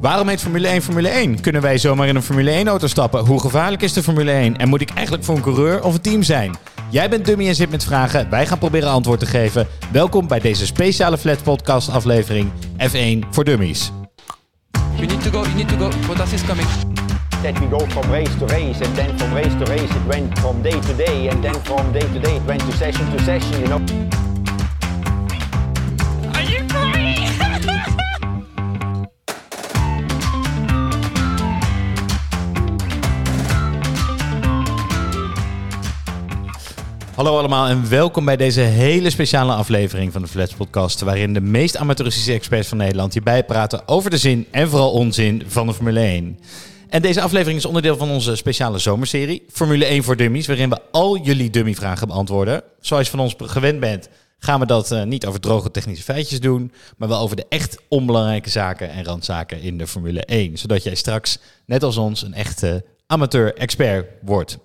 Waarom heet Formule 1 Formule 1? Kunnen wij zomaar in een Formule 1 auto stappen? Hoe gevaarlijk is de Formule 1? En moet ik eigenlijk voor een coureur of een team zijn? Jij bent Dummy en zit met vragen. Wij gaan proberen antwoord te geven. Welkom bij deze speciale Flat Podcast aflevering F1 voor Dummies. You need to go, you need to go. Bottas is coming. that we go from race to race and then from race to race it went from day to day and then from day to day it went to session to session you know Hallo allemaal en welkom bij deze hele speciale aflevering van de Flats Podcast. Waarin de meest amateuristische experts van Nederland je bijpraten over de zin en vooral onzin van de Formule 1. En deze aflevering is onderdeel van onze speciale zomerserie Formule 1 voor Dummies. Waarin we al jullie dummyvragen beantwoorden. Zoals je van ons gewend bent gaan we dat eh, niet over droge technische feitjes doen. Maar wel over de echt onbelangrijke zaken en randzaken in de Formule 1. Zodat jij straks, net als ons, een echte amateur-expert wordt.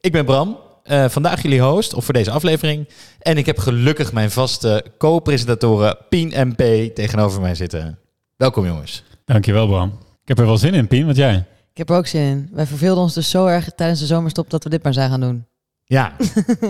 Ik ben Bram, eh, vandaag jullie host, of voor deze aflevering. En ik heb gelukkig mijn vaste co-presentatoren Pien en P tegenover mij zitten. Welkom jongens. Dankjewel, Bram. Ik heb er wel zin in, Pien. Wat jij? Ik heb er ook zin in. Wij verveelden ons dus zo erg tijdens de zomerstop dat we dit maar zijn gaan doen. Ja,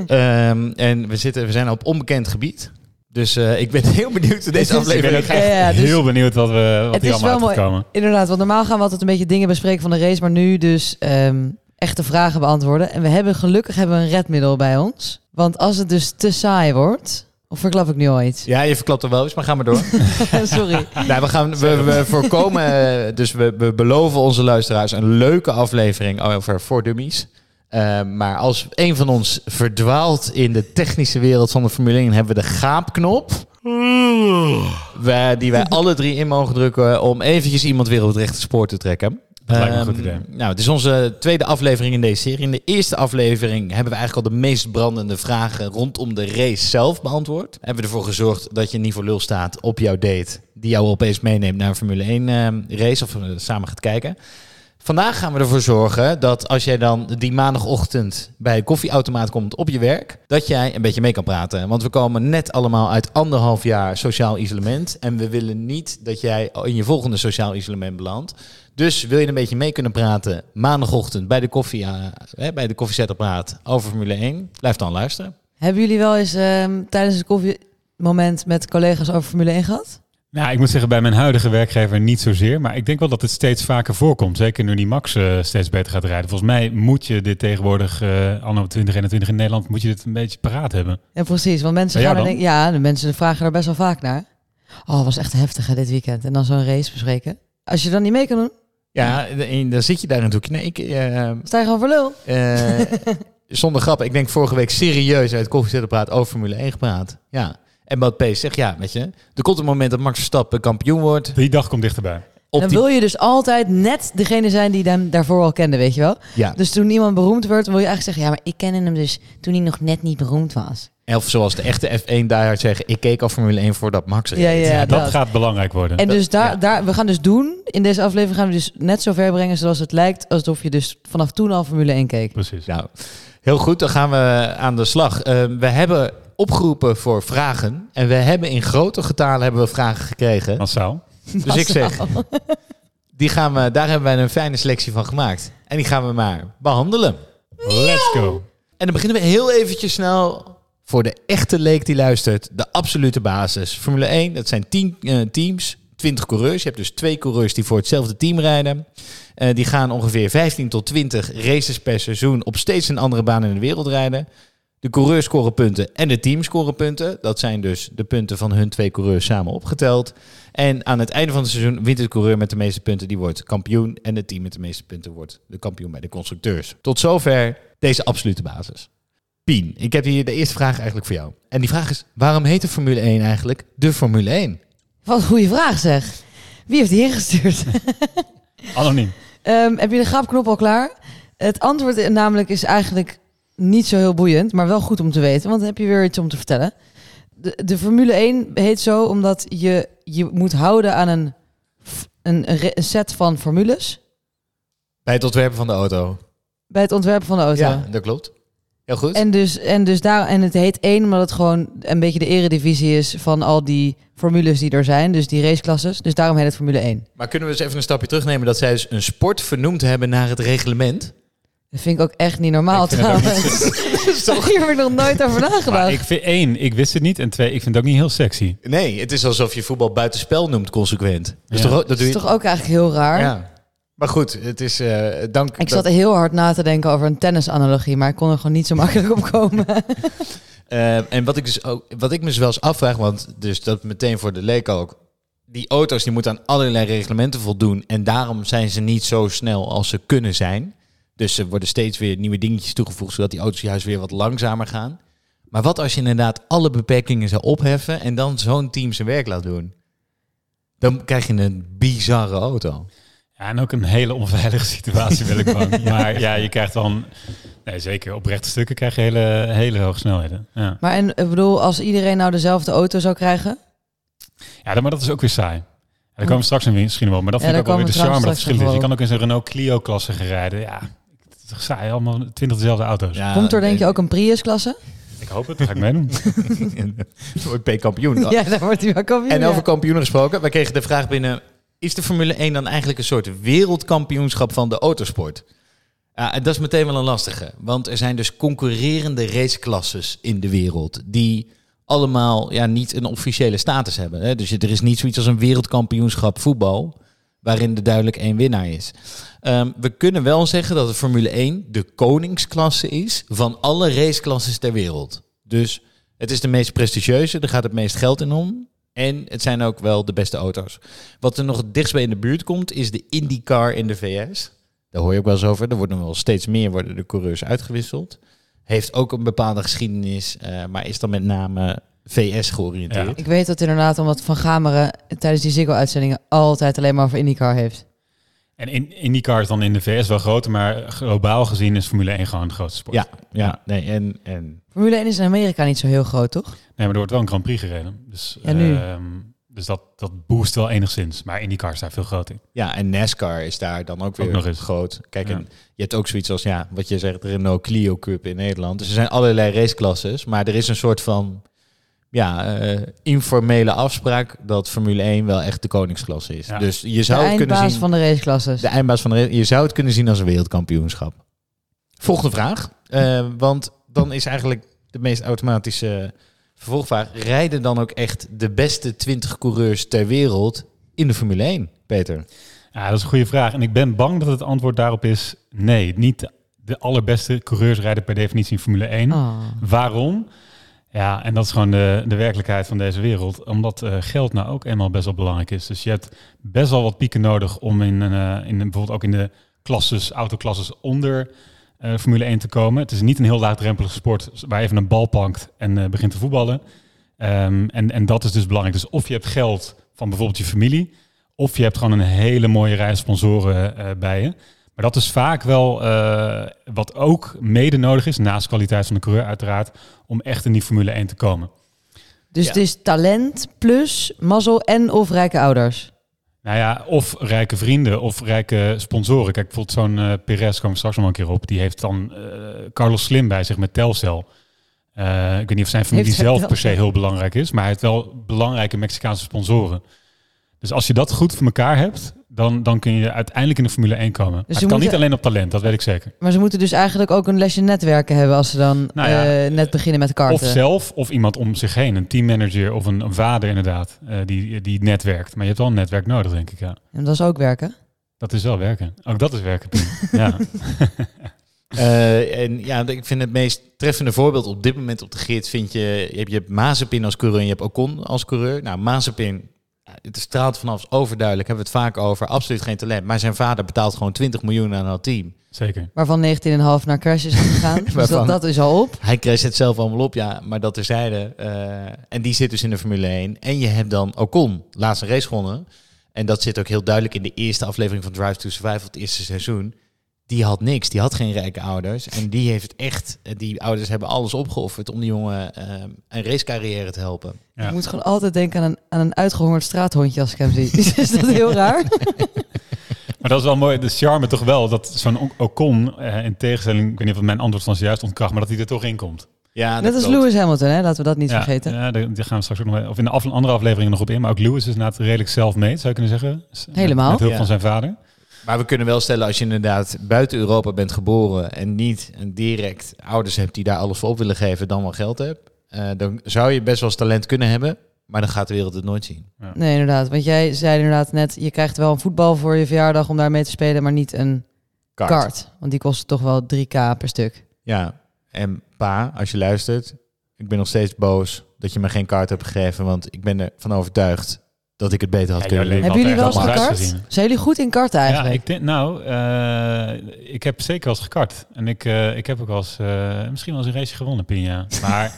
Ehm, en we, zitten, we zijn op onbekend gebied. Dus eh, ik ben heel benieuwd hoe deze aflevering ik ben ook Ja, ja, dus- heel benieuwd wat, we, wat Het hier is allemaal wel uit gaat komen. Inderdaad, want normaal gaan we altijd een beetje dingen bespreken van de race, maar nu dus ehm, echte vragen beantwoorden. En we hebben gelukkig hebben we een redmiddel bij ons. Want als het dus te saai wordt, of verklap ik nu al iets? Ja, je verklapt er wel eens, maar ga maar door. Sorry. nou, we, gaan, we, we voorkomen, eh, dus we, we beloven onze luisteraars een leuke aflevering over voor dummies. Eh, maar als een van ons verdwaalt in de technische wereld van de Formule 1, hebben we de gaapknop. Die wij alle drie in mogen drukken om eventjes iemand weer op het rechte spoor te trekken. Dat lijkt me een Ehm, goed idee. Nou, het is onze tweede aflevering in deze serie. In de eerste aflevering hebben we eigenlijk al de meest brandende vragen rondom de race zelf beantwoord. Hebben we ervoor gezorgd dat je niet voor lul staat op jouw date, die jou opeens meeneemt naar een Formule 1 ehm, race of eh, samen gaat kijken. Vandaag gaan we ervoor zorgen dat als jij dan die maandagochtend bij een koffieautomaat komt op je werk, dat jij een beetje mee kan praten. Want we komen net allemaal uit anderhalf jaar sociaal isolement. En we willen niet dat jij in je volgende sociaal isolement belandt. Dus wil je een beetje mee kunnen praten maandagochtend bij de, koffie, eh, bij de koffiezetapparaat over Formule 1? Blijf dan luisteren. hebben jullie wel eens ehm, tijdens het koffiemoment met collega's over Formule 1 gehad? Nou, ik moet zeggen, bij mijn huidige werkgever niet zozeer. Maar ik denk wel dat het steeds vaker voorkomt. Zeker nu die Max eh, steeds beter gaat rijden. Volgens mij moet je dit tegenwoordig, eh anno 2021 in Nederland, moet je dit een beetje paraat hebben. Ja, precies. Want mensen gaan jou er dan? denk- ja, de mensen vragen er best wel vaak naar. Oh, was echt heftig hè, dit weekend. En dan zo'n race bespreken. Als je dan niet mee kan doen, Ja, dan zit je daar natuurlijk. Nee, ik, eh, sta je gewoon voor lul. Eh, zonder grap, ik denk vorige week serieus uit het koffiezetapparaat over Formule 1 gepraat. Ja. En wat P zegt, ja, weet je, er komt een moment dat Max Verstappen kampioen wordt. Die dag komt dichterbij. Op dan die, wil je dus altijd net degene zijn die hem daarvoor al kende, weet je wel? ja, Dus toen iemand beroemd werd, wil je eigenlijk zeggen... ja, maar ik kende hem dus toen hij nog net niet beroemd was. of zoals de echte F1 diehard zeggen, ik keek al Formule 1 voordat Max reed. Ja, ja, Ja, dat dat. gaat belangrijk worden. En dus daar, ja. daar, we gaan dus doen, in deze aflevering gaan we dus net zo ver brengen... zoals het lijkt alsof je dus vanaf toen al Formule 1 keek. Precies. Nou, heel goed, dan gaan we aan de slag. Eh, we hebben opgeroepen voor vragen en we hebben in grote getalen hebben we vragen gekregen. Massaal. Dus ik zeg, die gaan we, daar hebben wij een fijne selectie van gemaakt. En die gaan we maar behandelen. Let's go. En dan beginnen we heel eventjes snel voor de echte leek die luistert. De absolute basis. Formule 1, dat zijn 10 eh, teams, 20 coureurs. Je hebt dus twee coureurs die voor hetzelfde team rijden. Eh, die gaan ongeveer 15 tot 20 races per seizoen op steeds een andere baan in de wereld rijden. De coureurs scoren punten en de teams scoren punten. Dat zijn dus de punten van hun twee coureurs samen opgeteld. En aan het einde van het seizoen wint de coureur met de meeste punten. Die wordt kampioen. En het team met de meeste punten wordt de kampioen bij de constructeurs. Tot zover deze absolute basis. Pien, ik heb hier de eerste vraag eigenlijk voor jou. En die vraag is, waarom heet de Formule 1 eigenlijk de Formule 1? Wat een goede vraag zeg. Wie heeft die ingestuurd? Anoniem. Ehm, heb je de gaapknop al klaar? Het antwoord namelijk is eigenlijk niet zo heel boeiend, maar wel goed om te weten, want dan heb je weer iets om te vertellen. De, de Formule 1 heet zo omdat je je moet houden aan een, een, set van formules Bij het ontwerpen van de auto. bij het ontwerpen van de auto. Ja, dat klopt. Heel goed. En, dus, en, dus daar, en het heet één omdat het gewoon een beetje de eredivisie is van al die formules die er zijn. Dus die raceklasses. Dus daarom heet het Formule 1. Maar kunnen we eens even een stapje terugnemen dat zij dus een sport vernoemd hebben naar het reglement? Dat vind ik ook echt niet normaal trouwens. Hier heb ik nog nooit over Maar nagedacht. ik vind één, ik wist het niet. En twee, ik vind het ook niet heel sexy. Nee, het is alsof je voetbal buitenspel noemt consequent. Dus Ja. toch, ook- dat Dat doe is je... toch ook eigenlijk heel raar. Ja. Maar goed, het is eh dank. Ik zat heel hard na te denken over een tennisanalogie, maar ik kon er gewoon niet zo makkelijk op komen. Eh, en wat ik, dus ook, wat ik me dus wel eens afvraag, want dus dat meteen voor de leek ook. Die auto's die moeten aan allerlei reglementen voldoen. En daarom zijn ze niet zo snel als ze kunnen zijn. Dus er worden steeds weer nieuwe dingetjes toegevoegd, zodat die auto's juist weer wat langzamer gaan. Maar wat als je inderdaad alle beperkingen zou opheffen en dan zo'n team zijn werk laat doen? Dan krijg je een bizarre auto. Ja, en ook een hele onveilige situatie wil ik bang. Maar ja, je krijgt dan... Nee, zeker op rechte stukken krijg je hele, hele hoge snelheden. Ja. Maar en ik bedoel, als iedereen nou dezelfde auto zou krijgen, ja, maar dat is ook weer saai. Ja, daar komen we straks in misschien wel. Maar dat Ja, vind ik ook wel weer de charme dat straks verschil is. Je kan ook in zo'n Renault Clio-klasse gaan rijden. Ja, toch saai. Allemaal twintig dezelfde auto's. Ja, komt er denk je ook een Prius-klasse? Ik hoop het, daar ga ik meedoen. Dan wordt P kampioen. Ja, daar wordt hij wel kampioen. En ja. over kampioenen gesproken, wij kregen de vraag binnen: is de Formule 1 dan eigenlijk een soort wereldkampioenschap van de autosport? Ja, en dat is meteen wel een lastige, want er zijn dus concurrerende raceklasses in de wereld die allemaal ja, niet een officiële status hebben. Hè? Dus er is niet zoiets als een wereldkampioenschap voetbal waarin er duidelijk één winnaar is. Ehm, we kunnen wel zeggen dat de Formule 1 de koningsklasse is van alle raceklasses ter wereld. Dus het is de meest prestigieuze, er gaat het meest geld in om. En het zijn ook wel de beste auto's. Wat er nog het dichtst bij in de buurt komt, is de IndyCar in de VS. Daar hoor je ook wel eens over. Er worden wel steeds meer worden de coureurs uitgewisseld. Heeft ook een bepaalde geschiedenis, eh, maar is dan met name VS georiënteerd. Ik weet dat inderdaad, omdat Van Gameren tijdens die Ziggo-uitzendingen altijd alleen maar over IndyCar heeft. En in, IndyCar is dan in de VS wel groter, maar globaal gezien is Formule 1 gewoon de grootste sport. Ja, ja, nee, en, en Formule 1 is in Amerika niet zo heel groot, toch? Nee, maar er wordt wel een Grand Prix gereden. Dus, Ja, nu. ehm, dus dat, dat boost wel enigszins. Maar IndyCar is daar veel groter in. Ja, en NASCAR is daar dan ook weer nog eens. groot. Kijk, Ja. en je hebt ook zoiets als, ja, wat je zegt, de Renault Clio Cup in Nederland. Dus er zijn allerlei raceklasses, maar er is een soort van, ja, eh, informele afspraak dat Formule 1 wel echt de koningsklasse is. Ja. Dus je De zou het kunnen eindbaas zien, van de raceklasses. de eindbaas van de race, je zou het kunnen zien als een wereldkampioenschap. Volgende vraag, eh, want dan is eigenlijk de meest automatische vervolgvraag, rijden dan ook echt de beste 20 coureurs ter wereld in de Formule 1, Peter? Ja, dat is een goede vraag. En ik ben bang dat het antwoord daarop is nee. Niet de allerbeste coureurs rijden per definitie in Formule 1. Oh. Waarom? Ja, en dat is gewoon de, de werkelijkheid van deze wereld. Omdat eh, geld nou ook eenmaal best wel belangrijk is. Dus je hebt best wel wat pieken nodig om in, eh, in bijvoorbeeld ook in de klasses, autoklasses onder eh, Formule 1 te komen. Het is niet een heel laagdrempelige sport waar je even een bal pakt en begint te voetballen. Ehm, en, en dat is dus belangrijk. Dus of je hebt geld van bijvoorbeeld je familie, of je hebt gewoon een hele mooie rij sponsoren bij je. Maar dat is vaak wel eh, wat ook mede nodig is, naast kwaliteit van de coureur uiteraard, om echt in die Formule 1 te komen. Dus Ja. het is talent plus mazzel en of rijke ouders. Nou ja, of rijke vrienden of rijke sponsoren. Kijk, bijvoorbeeld zo'n eh Perez, komen we straks nog een keer op. Die heeft dan eh, Carlos Slim bij zich met Telcel. Ik weet niet of zijn familie Heeft zelf per se heel belangrijk is, maar hij heeft wel belangrijke Mexicaanse sponsoren. Dus als je dat goed voor elkaar hebt, dan, dan kun je uiteindelijk in de Formule 1 komen. Ze het kan moeten- niet alleen op talent, dat weet ik zeker. Maar ze moeten dus eigenlijk ook een lesje netwerken hebben als ze dan Nou ja, eh, net beginnen met karten. Of zelf, of iemand om zich heen. Een teammanager of een, een vader inderdaad, eh, die, die netwerkt. Maar je hebt wel een netwerk nodig, denk ik, ja. En dat is ook werken. Dat is wel werken. Ook dat is werken, ja. Eh, en ja, ik vind het meest treffende voorbeeld op dit moment op de grid vind je, je hebt, je hebt Mazepin als coureur en je hebt Ocon als coureur. Nou, Mazepin, het straalt vanaf is overduidelijk, hebben we het vaak over, absoluut geen talent. Maar zijn vader betaalt gewoon 20 miljoen aan dat team. Zeker. Waarvan 19,5 naar Crash is gegaan. dus dat, dat is al op. Hij kreeg het zelf allemaal op, ja, maar dat terzijde. eh en die zit dus in de Formule 1. En je hebt dan Ocon, laatste race gewonnen. En dat zit ook heel duidelijk in de eerste aflevering van Drive to Survive, het eerste seizoen. Die had niks, die had geen rijke ouders. En die heeft het echt, die ouders hebben alles opgeofferd om die jongen eh, een racecarrière te helpen. Ja. Ik moet gewoon altijd denken aan een, aan een uitgehongerd straathondje als ik hem zie. is dat heel raar? Maar dat is wel mooi, de charme toch wel, dat zo'n Ocon, eh, in tegenstelling, ik weet niet of mijn antwoord van zojuist ontkracht, maar dat hij er toch in komt. Ja, Net als klopt. Lewis Hamilton, hè? laten we dat niet ja, vergeten. Ja, daar, gaan we straks ook nog, of in de af, andere afleveringen nog op in, maar ook Lewis is inderdaad redelijk self-made, zou je kunnen zeggen. Helemaal. Met hulp Ja. van zijn vader. Maar we kunnen wel stellen, als je inderdaad buiten Europa bent geboren en niet een direct ouders hebt die daar alles voor op willen geven, dan wel geld hebt, eh, dan zou je best wel eens talent kunnen hebben, maar dan gaat de wereld het nooit zien. Nee, inderdaad. Want jij zei inderdaad net, je krijgt wel een voetbal voor je verjaardag om daar mee te spelen, maar niet een Kart. kart. Want die kost toch wel 3k per stuk. Ja, en pa, als je luistert, ik ben nog steeds boos dat je me geen kaart hebt gegeven, want ik ben ervan overtuigd dat ik het beter had Ja, kunnen doen. Hebben jullie wel eens gekart? Zijn jullie goed in karten Ja, eigenlijk? ik denk, nou, eh, ik heb zeker wel eens gekart. En ik, eh, ik heb ook wel eens, eh, misschien wel eens een race gewonnen, Pinja. Maar,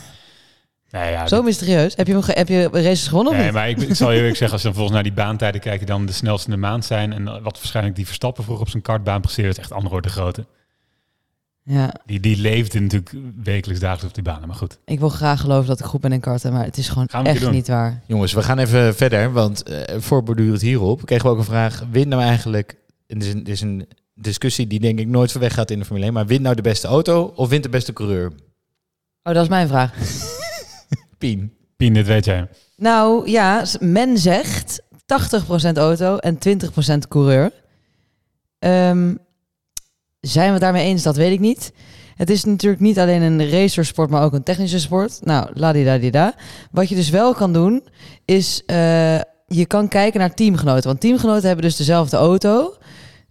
nee, ja, Zo dit- mysterieus. Heb je, heb je races gewonnen of Nee, niet? maar ik, ik zal je eerlijk zeggen, als je dan volgens naar die baantijden kijkt, die dan de snelste in de maand zijn. En wat waarschijnlijk die Verstappen vroeger op zijn kartbaan presteerde, is echt andere orde grootte. Ja, Die, die leefde natuurlijk wekelijks dagelijks op die banen, maar goed. ik wil graag geloven dat ik goed ben in karten, maar het is gewoon echt niet waar. Jongens, we gaan even verder, want eh voorbordurend hierop kregen we ook een vraag. Wint nou eigenlijk, en dit is een, dit is een discussie die denk ik nooit ver weg gaat in de Formule 1, maar wint nou de beste auto of wint de beste coureur? Oh, dat is mijn vraag. Pien. Pien, dit weet jij. Nou ja, men zegt 80% auto en 20% coureur. Ehm, zijn we daarmee eens? Dat weet ik niet. Het is natuurlijk niet alleen een racersport, maar ook een technische sport. Nou, ladidadida. Wat je dus wel kan doen, is eh, je kan kijken naar teamgenoten. Want teamgenoten hebben dus dezelfde auto.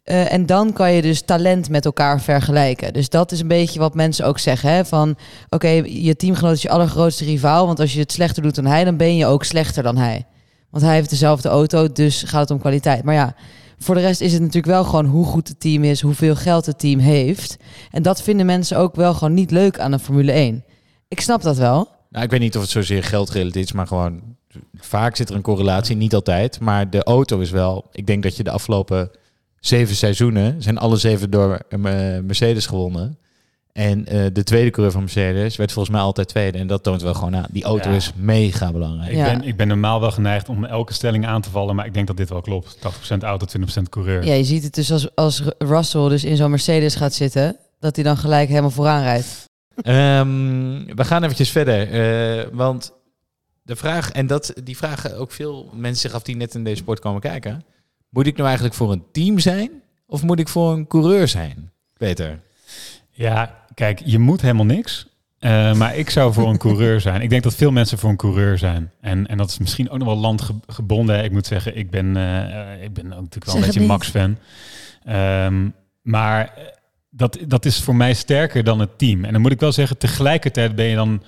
Eh, en dan kan je dus talent met elkaar vergelijken. Dus dat is een beetje wat mensen ook zeggen. Hè? Van, oké, je teamgenoot is je allergrootste rivaal. Want als je het slechter doet dan hij, dan ben je ook slechter dan hij. Want hij heeft dezelfde auto, dus gaat het om kwaliteit. Maar ja, voor de rest is het natuurlijk wel gewoon hoe goed het team is, hoeveel geld het team heeft. En dat vinden mensen ook wel gewoon niet leuk aan een Formule 1. Ik snap dat wel. Nou, ik weet niet of het zozeer geldgerelateerd is, maar gewoon vaak zit er een correlatie, niet altijd. Maar de auto is wel, ik denk dat je de afgelopen zeven seizoenen zijn alle zeven door eh, Mercedes gewonnen. En eh, de tweede coureur van Mercedes werd volgens mij altijd tweede. En dat toont wel gewoon aan. Die auto Ja. is mega belangrijk. Ik, Ja. ben, ik ben normaal wel geneigd om elke stelling aan te vallen, maar ik denk dat dit wel klopt. 80% auto, 20% coureur. Ja, je ziet het dus als, als Russell dus in zo'n Mercedes gaat zitten, dat hij dan gelijk helemaal vooraan rijdt. Ehm, we gaan eventjes verder. eh, want de vraag, en dat, die vragen ook veel mensen zich af die net in deze sport komen kijken. Moet ik nou eigenlijk voor een team zijn? Of moet ik voor een coureur zijn? Peter. Ja, kijk, je moet helemaal niks. Eh, maar ik zou voor een coureur zijn. Ik denk dat veel mensen voor een coureur zijn. En, en dat is misschien ook nog wel landgebonden. Ik moet zeggen, ik ben, eh, ik ben ook natuurlijk wel een beetje. Max-fan. Ehm, maar dat, dat is voor mij sterker dan het team. En dan moet ik wel zeggen, tegelijkertijd ben je dan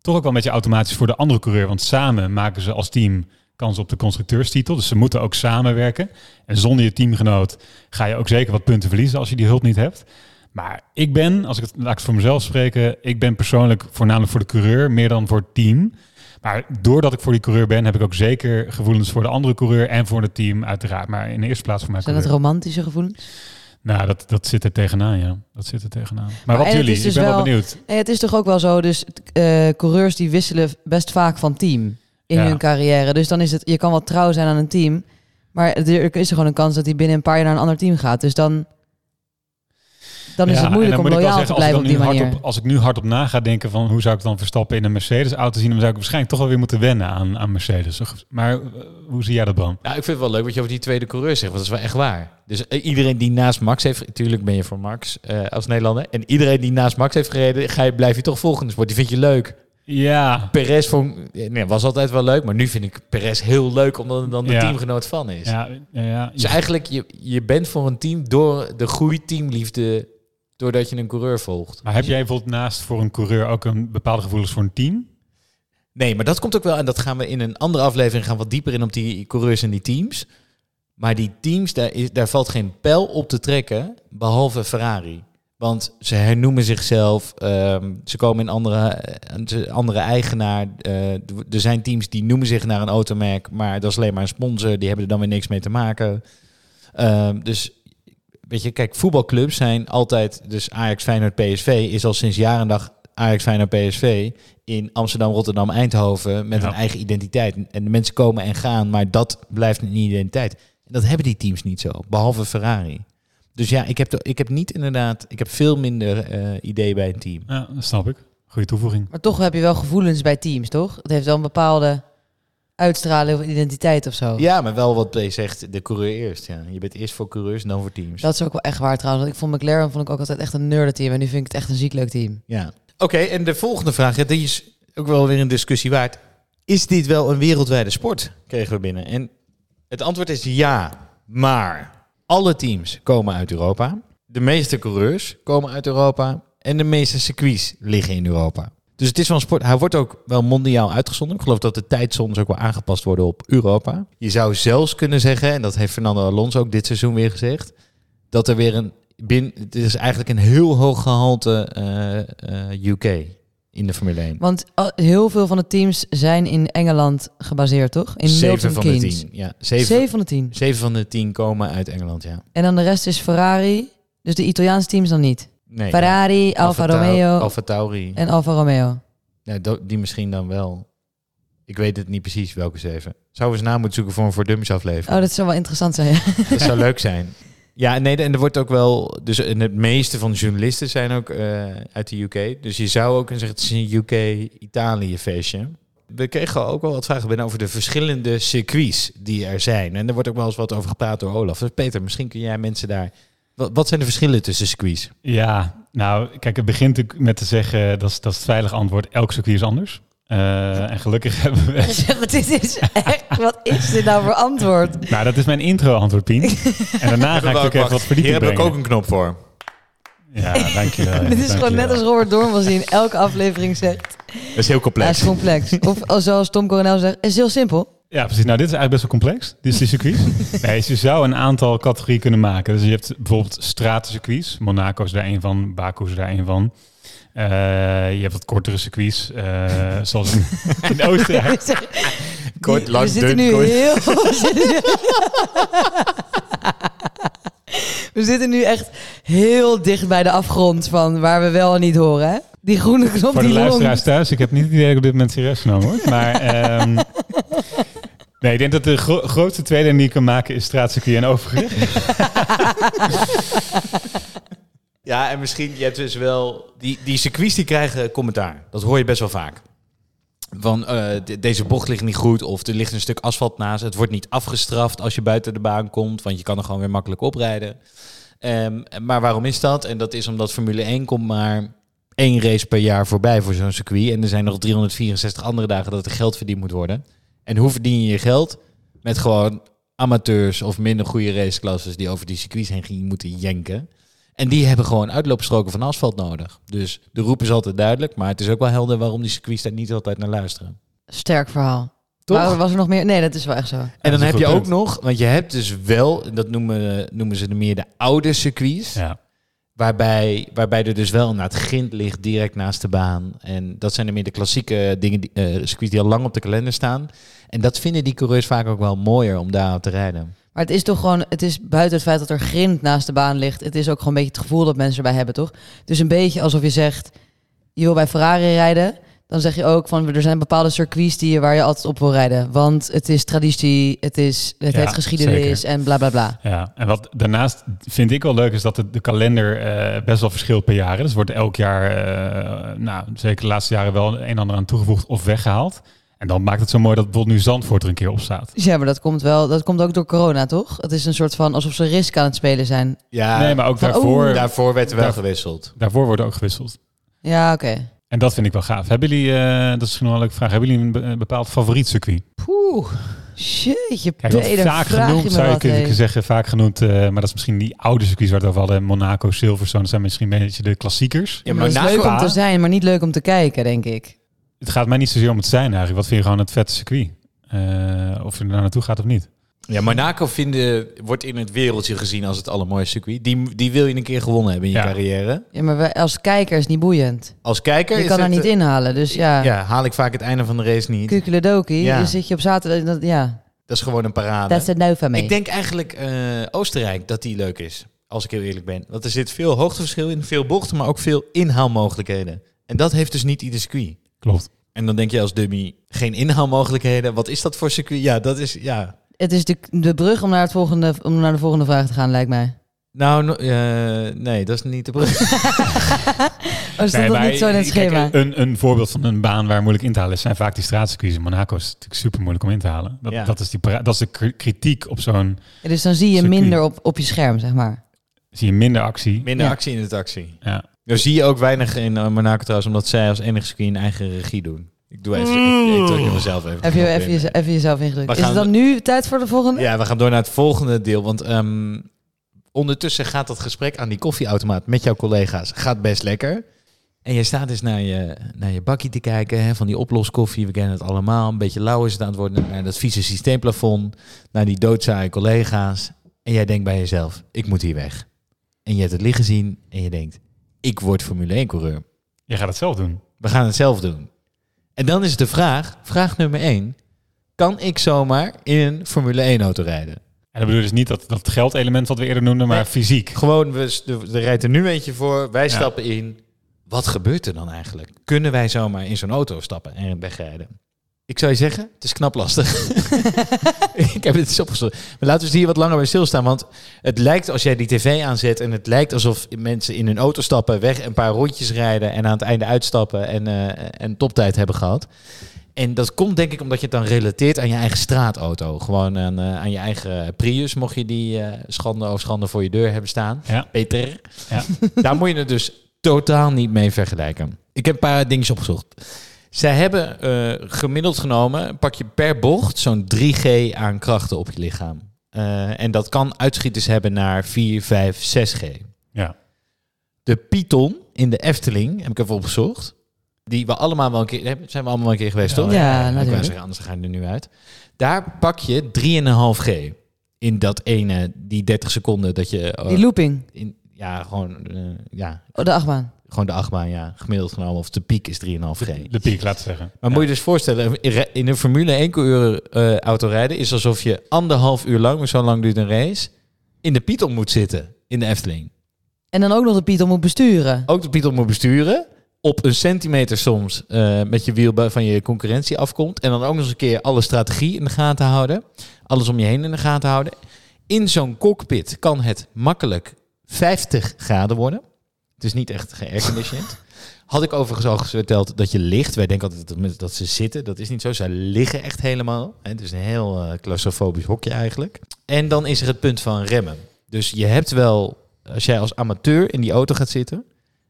toch ook wel een beetje automatisch voor de andere coureur. Want samen maken ze als team kans op de constructeurstitel. Dus ze moeten ook samenwerken. En zonder je teamgenoot ga je ook zeker wat punten verliezen als je die hulp niet hebt. Maar ik ben, als ik het laat ik het voor mezelf spreken, ik ben persoonlijk voornamelijk voor de coureur meer dan voor het team. Maar doordat ik voor die coureur ben, heb ik ook zeker gevoelens voor de andere coureur en voor het team, uiteraard. Maar in de eerste plaats voor mij Zijn dat romantische gevoelens? Nou, dat, dat zit er tegenaan, ja. Dat zit er tegenaan. Maar, Maar wat jullie? dus ik ben wel wel- benieuwd. Het is toch ook wel zo, dus eh, coureurs die wisselen best vaak van team in Ja. hun carrière. Dus dan is het, je kan wel trouw zijn aan een team, maar er is er gewoon een kans dat hij binnen een paar jaar naar een ander team gaat. Dus dan, dan is Ja, het moeilijk dan om moet ik wel loyaal zeggen, te blijven op als ik die dan nu manier. hardop- als ik nu hardop na ga denken van hoe zou ik dan Verstappen in een Mercedes-auto zien, dan zou ik waarschijnlijk toch wel weer moeten wennen aan, aan Mercedes. Maar eh, hoe zie jij dat? Nou, ik vind het wel leuk wat je over die tweede coureur zegt, want dat is wel echt waar. Dus eh, iedereen die naast Max heeft, natuurlijk ben je voor Max eh, als Nederlander. En iedereen die naast Max heeft gereden, ga je, blijf je toch volgen in de sport. Die vind je leuk. Ja, Perez vond, nee, was altijd wel leuk, maar nu vind ik Perez heel leuk omdat het dan de Ja. teamgenoot van is. ja, ja, ja. Dus eigenlijk, je, je bent voor een team door de goede teamliefde, doordat je een coureur volgt. Maar heb jij bijvoorbeeld naast voor een coureur ook een bepaalde gevoelens voor een team? Nee, maar dat komt ook wel, en dat gaan we in een andere aflevering gaan wat dieper in op die coureurs en die teams. Maar die teams, daar, is, daar valt geen pijl op te trekken, behalve Ferrari. Want ze hernoemen zichzelf, ehm, ze komen in andere, andere eigenaar. eh, er zijn teams die noemen zich naar een automerk, maar dat is alleen maar een sponsor, die hebben er dan weer niks mee te maken. Ehm, dus weet je, kijk, voetbalclubs zijn altijd, dus Ajax, Feyenoord, PSV is al sinds jaren en dag Ajax, Feyenoord, PSV in Amsterdam, Rotterdam, Eindhoven met Ja. een eigen identiteit. En de mensen komen en gaan, maar dat blijft een identiteit. Dat hebben die teams niet zo, behalve Ferrari. Dus ja, ik heb, de- ik heb niet inderdaad, ik heb veel minder eh idee bij een team. Ja, dat snap ik. Goeie toevoeging. Maar toch heb je wel gevoelens bij teams, toch? Het heeft wel een bepaalde uitstraling of identiteit of zo. Ja, maar wel wat je zegt, de coureur eerst. Ja. Je bent eerst voor coureurs en dan voor teams. Dat is ook wel echt waar trouwens. Want ik vond McLaren vond ik ook altijd echt een nerdenteam. En nu vind ik het echt een ziek leuk team. Ja. Oké, en de volgende vraag, ja, die is ook wel weer een discussie waard. Is dit wel een wereldwijde sport? Kregen we binnen. En het antwoord is ja, maar alle teams komen uit Europa. De meeste coureurs komen uit Europa. En de meeste circuits liggen in Europa. Dus het is wel een sport. Hij wordt ook wel mondiaal uitgezonden. Ik geloof dat de tijdzones ook wel aangepast worden op Europa. Je zou zelfs kunnen zeggen, en dat heeft Fernando Alonso ook dit seizoen weer gezegd, dat er weer een bin, het is eigenlijk een heel hoog gehalte eh, eh, UK in de Formule 1. Want al- heel veel van de teams zijn in Engeland gebaseerd, toch? In Zeven van de tien. Ja, zeven, Zeven van de tien. zeven van de tien komen uit Engeland, ja. En dan de rest is Ferrari. Dus de Italiaanse teams dan niet. Nee, Ferrari, ja. Alfa Romeo Alfa Tauri. en Alfa Romeo. Ja, die misschien dan wel. Ik weet het niet precies welke zeven. Zouden we eens na moeten zoeken voor een voor dummies aflevering. Oh, dat zou wel interessant zijn. ja. Dat zou leuk zijn. Ja, nee, en er wordt ook wel... Dus en het meeste van de journalisten zijn ook eh, uit de UK. Dus je zou ook kunnen zeggen, het is een UK-Italië feestje. We kregen ook wel wat vragen binnen over de verschillende circuits die er zijn. En er wordt ook wel eens wat over gepraat door Olaf. Dus Peter, misschien kun jij mensen daar... Wat, wat zijn de verschillen tussen circuits? Ja, nou, kijk, het begint natuurlijk met te zeggen, dat is, dat is het veilige antwoord, elk circuit is anders. Eh, en gelukkig hebben we... Zeg, maar dit is echt... Wat is dit nou voor antwoord? Nou, dat is mijn intro-antwoord, Pien. En daarna ga ik natuurlijk even wat Hier verdieping heb ik ook een knop voor. Ja, dankjewel. dit is gewoon net als Robert Dormans die in elke aflevering zegt... Dat is heel Ja, complex. is complex. Of als- zoals Tom Coronel zegt, is heel simpel. Ja, precies. Nou, dit is eigenlijk best wel complex. Dit is de circuit. nee, dus je zou een aantal categorieën kunnen maken. Dus je hebt bijvoorbeeld stratencircuits. Monaco is daar een van. Baku is daar een van. Eh, je hebt wat kortere circuits. eh, zoals in, in Oostenrijk. Kort, Die- lang, we zitten dun, nu heel... we zitten nu echt heel dicht bij de afgrond van waar we wel en niet horen. Hè? Die groene knop Voor de die luisteraars thuis. Ik heb niet het idee dat ik op dit moment serieus genomen word. Maar ehm, nee, ik denk dat de gro- grootste tweede die je kan maken is straatcircuit en overgewicht. Ja, en misschien, je hebt dus wel... Die, die circuits die krijgen commentaar. Dat hoor je best wel vaak. Van, eh, de- deze bocht ligt niet goed of er ligt een stuk asfalt naast. Het wordt niet afgestraft als je buiten de baan komt, want je kan er gewoon weer makkelijk oprijden. Ehm, maar waarom is dat? En dat is omdat Formule 1 komt maar één race per jaar voorbij voor zo'n circuit. En er zijn nog 364 andere dagen dat er geld verdiend moet worden. En hoe verdien je je geld? Met gewoon amateurs of minder goede raceklasses die over die circuits heen gingen moeten jenken. En die hebben gewoon uitloopstroken van asfalt nodig. Dus de roep is altijd duidelijk, maar het is ook wel helder waarom die circuits daar niet altijd naar luisteren. Sterk verhaal. Toch? Maar was er nog meer? Nee, dat is wel echt zo. En dan heb je ook nog, want je hebt dus wel, dat noemen, noemen ze de meer de oude circuits, Ja. Waarbij, waarbij er dus wel naar het grind ligt direct naast de baan. En dat zijn de meer de klassieke dingen, die, eh, circuits die al lang op de kalender staan. En dat vinden die coureurs vaak ook wel mooier om daar te rijden. Maar het is toch gewoon, het is buiten het feit dat er grind naast de baan ligt. Het is ook gewoon een beetje het gevoel dat mensen erbij hebben, toch? Is een beetje alsof je zegt, je wil bij Ferrari rijden. Dan zeg je ook van, er zijn bepaalde circuits die je, waar je altijd op wil rijden. Want het is traditie, het, is, het Ja, heeft geschiedenis en bla bla bla. Ja, en wat daarnaast vind ik wel leuk is dat de, de kalender eh, best wel verschilt per jaar. Dus wordt elk jaar, eh, nou zeker de laatste jaren wel een en ander aan toegevoegd of weggehaald. En dan maakt het zo mooi dat bijvoorbeeld nu Zandvoort er een keer op staat. Ja, maar dat komt wel, dat komt ook door corona, toch? Het is een soort van alsof ze risk aan het spelen zijn. Ja, nee, maar ook van, daarvoor, daarvoor werd er wel Daar- gewisseld. daarvoor wordt ook gewisseld. Ja, oké. En dat vind ik wel gaaf. Hebben jullie, eh, dat is misschien wel een leuke vraag, hebben jullie een be- een bepaald favoriet circuit? Poeh. Jeetje, Kijk, Peter, vaak genoemd je zou je kunnen zeggen, vaak genoemd, eh, maar dat is misschien die oude circuits waar we het over hadden, Monaco, Silverstone, dat zijn misschien een beetje de klassiekers. Ja, Maar is Monaco- leuk om te zijn, maar niet leuk om te kijken, denk ik. Het gaat mij niet zozeer om het zijn eigenlijk. Wat vind je gewoon het vette circuit? Eh, of je er nou naartoe gaat of niet. Ja, Monaco vinden, wordt in het wereldje gezien als het allermooiste circuit. Die, die wil je een keer gewonnen hebben in je Ja. carrière. Ja, maar wij, als kijker is het niet boeiend. Als kijker Je is kan er het, niet eh, inhalen, dus ja. Ja, haal ik vaak het einde van de race niet. Kukeledoki, Ja. dan zit je op zaterdag, dat, ja, Dat is gewoon een parade. dat is het nou van mij. Ik denk eigenlijk eh, Oostenrijk dat die leuk is. Als ik heel eerlijk ben. Want er zit veel hoogteverschil in, veel bochten, maar ook veel inhaalmogelijkheden. En dat heeft dus niet ieder circuit. Klopt. En dan denk je als dummy, geen inhaalmogelijkheden. Wat is dat voor circuit? Ja, dat is, ja. Het is de, de brug om naar, het volgende, om naar de volgende vraag te gaan, lijkt mij. Nou, no- eh, nee, dat is niet de brug. Oh, stond Nee, dat niet zo in het kijk, schema? Een, een voorbeeld van een baan waar moeilijk in te halen is, zijn vaak die straatcircuits. In Monaco is natuurlijk super moeilijk om in te halen. Dat, Ja. dat, is, die, dat is de kri- kritiek op zo'n... Ja, dus dan zie je circuit. minder op, op je scherm, zeg maar. Zie je minder actie. Minder Ja. actie in de taxi. Ja. Daar zie je ook weinig in eh, Monaco trouwens, omdat zij als enige circuit in eigen regie doen. Ik doe even, ik, ik druk mezelf even. Heb je even, in. jeze- even jezelf ingedrukt. We Is het gaan- dan nu tijd voor de volgende? Ja, we gaan door naar het volgende deel. Want ehm, ondertussen gaat dat gesprek aan die koffieautomaat met jouw collega's gaat best lekker. En je staat dus naar je, naar je bakkie te kijken, hè, van die oploskoffie. We kennen het allemaal. Een beetje lauw is het aan het worden. Naar dat vieze systeemplafond. Naar die doodzaaie collega's. En jij denkt bij jezelf, ik moet hier weg. En je hebt het liggen zien en je denkt, ik word Formule 1-coureur. Je gaat het zelf doen. We gaan het zelf doen. En dan is de vraag, vraag nummer 1. Kan ik zomaar in een Formule 1-auto rijden? En dat bedoel dus niet dat, dat geldelement wat we eerder noemden, maar Nee. fysiek. Gewoon, we, er er rijdt er nu eentje voor, wij Ja. stappen in. Wat gebeurt er dan eigenlijk? Kunnen wij zomaar in zo'n auto stappen en wegrijden? Ik zou je zeggen, het is knap lastig. ik heb het eens opgezocht. Maar laten we eens hier wat langer bij stilstaan. Want het lijkt als jij die tv aanzet en het lijkt alsof mensen in hun auto stappen, weg een paar rondjes rijden en aan het einde uitstappen en, eh en toptijd hebben gehad. En dat komt denk ik omdat je het dan relateert aan je eigen straatauto. Gewoon aan, eh, aan je eigen Prius, mocht je die eh, schande of schande voor je deur hebben staan. Ja. Peter. Ja. Daar moet je het dus totaal niet mee vergelijken. Ik heb een paar dingetjes opgezocht. Zij hebben eh, gemiddeld genomen, pak je per bocht zo'n 3G aan krachten op je lichaam. Eh, en dat kan uitschieters hebben naar 4, 5, 6G. Ja. De Python in de Efteling, heb ik even opgezocht. Die we allemaal wel een keer, hebben- zijn we allemaal wel een keer geweest, Ja, toch? ja, Ik wou natuurlijk. zeggen, anders ga je er nu uit. Daar pak je 3,5G. In dat ene, die 30 seconden dat je... eh, Die looping. in, ja, gewoon, eh, ja, Oh, de achtbaan. Gewoon de achtbaan, ja. Gemiddeld genomen, of de piek is 3,5G. De piek, laten we zeggen. Maar moet je dus voorstellen, in een Formule 1 uur eh auto rijden is alsof je anderhalf uur lang, maar zo lang duurt een race, in de Python moet zitten in de Efteling. En dan ook nog de Python moet besturen. Ook de Python moet besturen, op een centimeter soms eh, met je wiel bij- van je concurrentie afkomt. En dan ook nog eens een keer alle strategie in de gaten houden. Alles om je heen in de gaten houden. In zo'n cockpit kan het makkelijk 50 graden worden. Het is niet echt geairconditioned. Had ik overigens al verteld dat je ligt. Wij denken altijd dat, ze zitten. Dat is niet zo. Zij liggen echt helemaal. Het is een heel eh, claustrofobisch hokje eigenlijk. En dan is er het punt van remmen. Dus je hebt wel, als jij als amateur in die auto gaat zitten.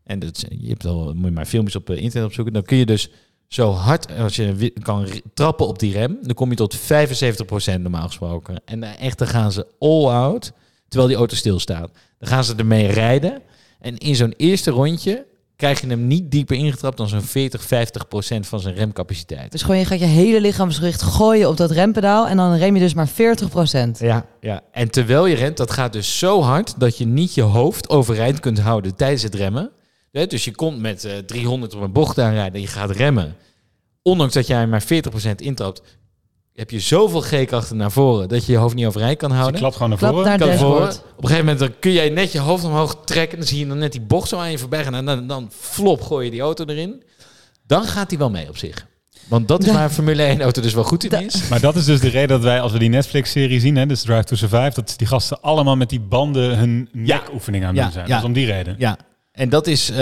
En dat, je hebt al, moet je maar filmpjes op eh, internet opzoeken. Dan kun je dus zo hard als je kan trappen op die rem. Dan kom je tot 75% normaal gesproken. En daar echt, dan gaan ze all out. Terwijl die auto stilstaat. Dan gaan ze ermee rijden. En in zo'n eerste rondje krijg je hem niet dieper ingetrapt dan zo'n 40, 50 procent van zijn remcapaciteit. Dus gewoon je gaat je hele lichaamsgewicht gooien op dat rempedaal. En dan rem je dus maar 40%. Ja, ja. En terwijl je rent, dat gaat dus zo hard dat je niet je hoofd overeind kunt houden tijdens het remmen. Dus je komt met eh, 300 op een bocht aanrijden en je gaat remmen. Ondanks dat jij maar 40% intrapt, heb je zoveel G-krachten naar voren dat je je hoofd niet overeind kan Dus je houden. klapt gewoon naar Klap voren. naar kan dashboard. voren. Op een gegeven moment dan kun jij net je hoofd omhoog trekken. Dan zie je dan net die bocht zo aan je voorbij gaan. En dan, dan flop gooi je die auto erin. Dan gaat hij wel mee op zich. Want dat is waar een Formule 1 auto dus wel goed in is. Maar dat is dus de reden dat wij, als we die Netflix-serie zien, hè, dus Drive to Survive, dat die gasten allemaal met die banden hun Ja. nekoefening aan Ja, doen zijn. ja. Dat is om die reden. Ja, en dat is... eh,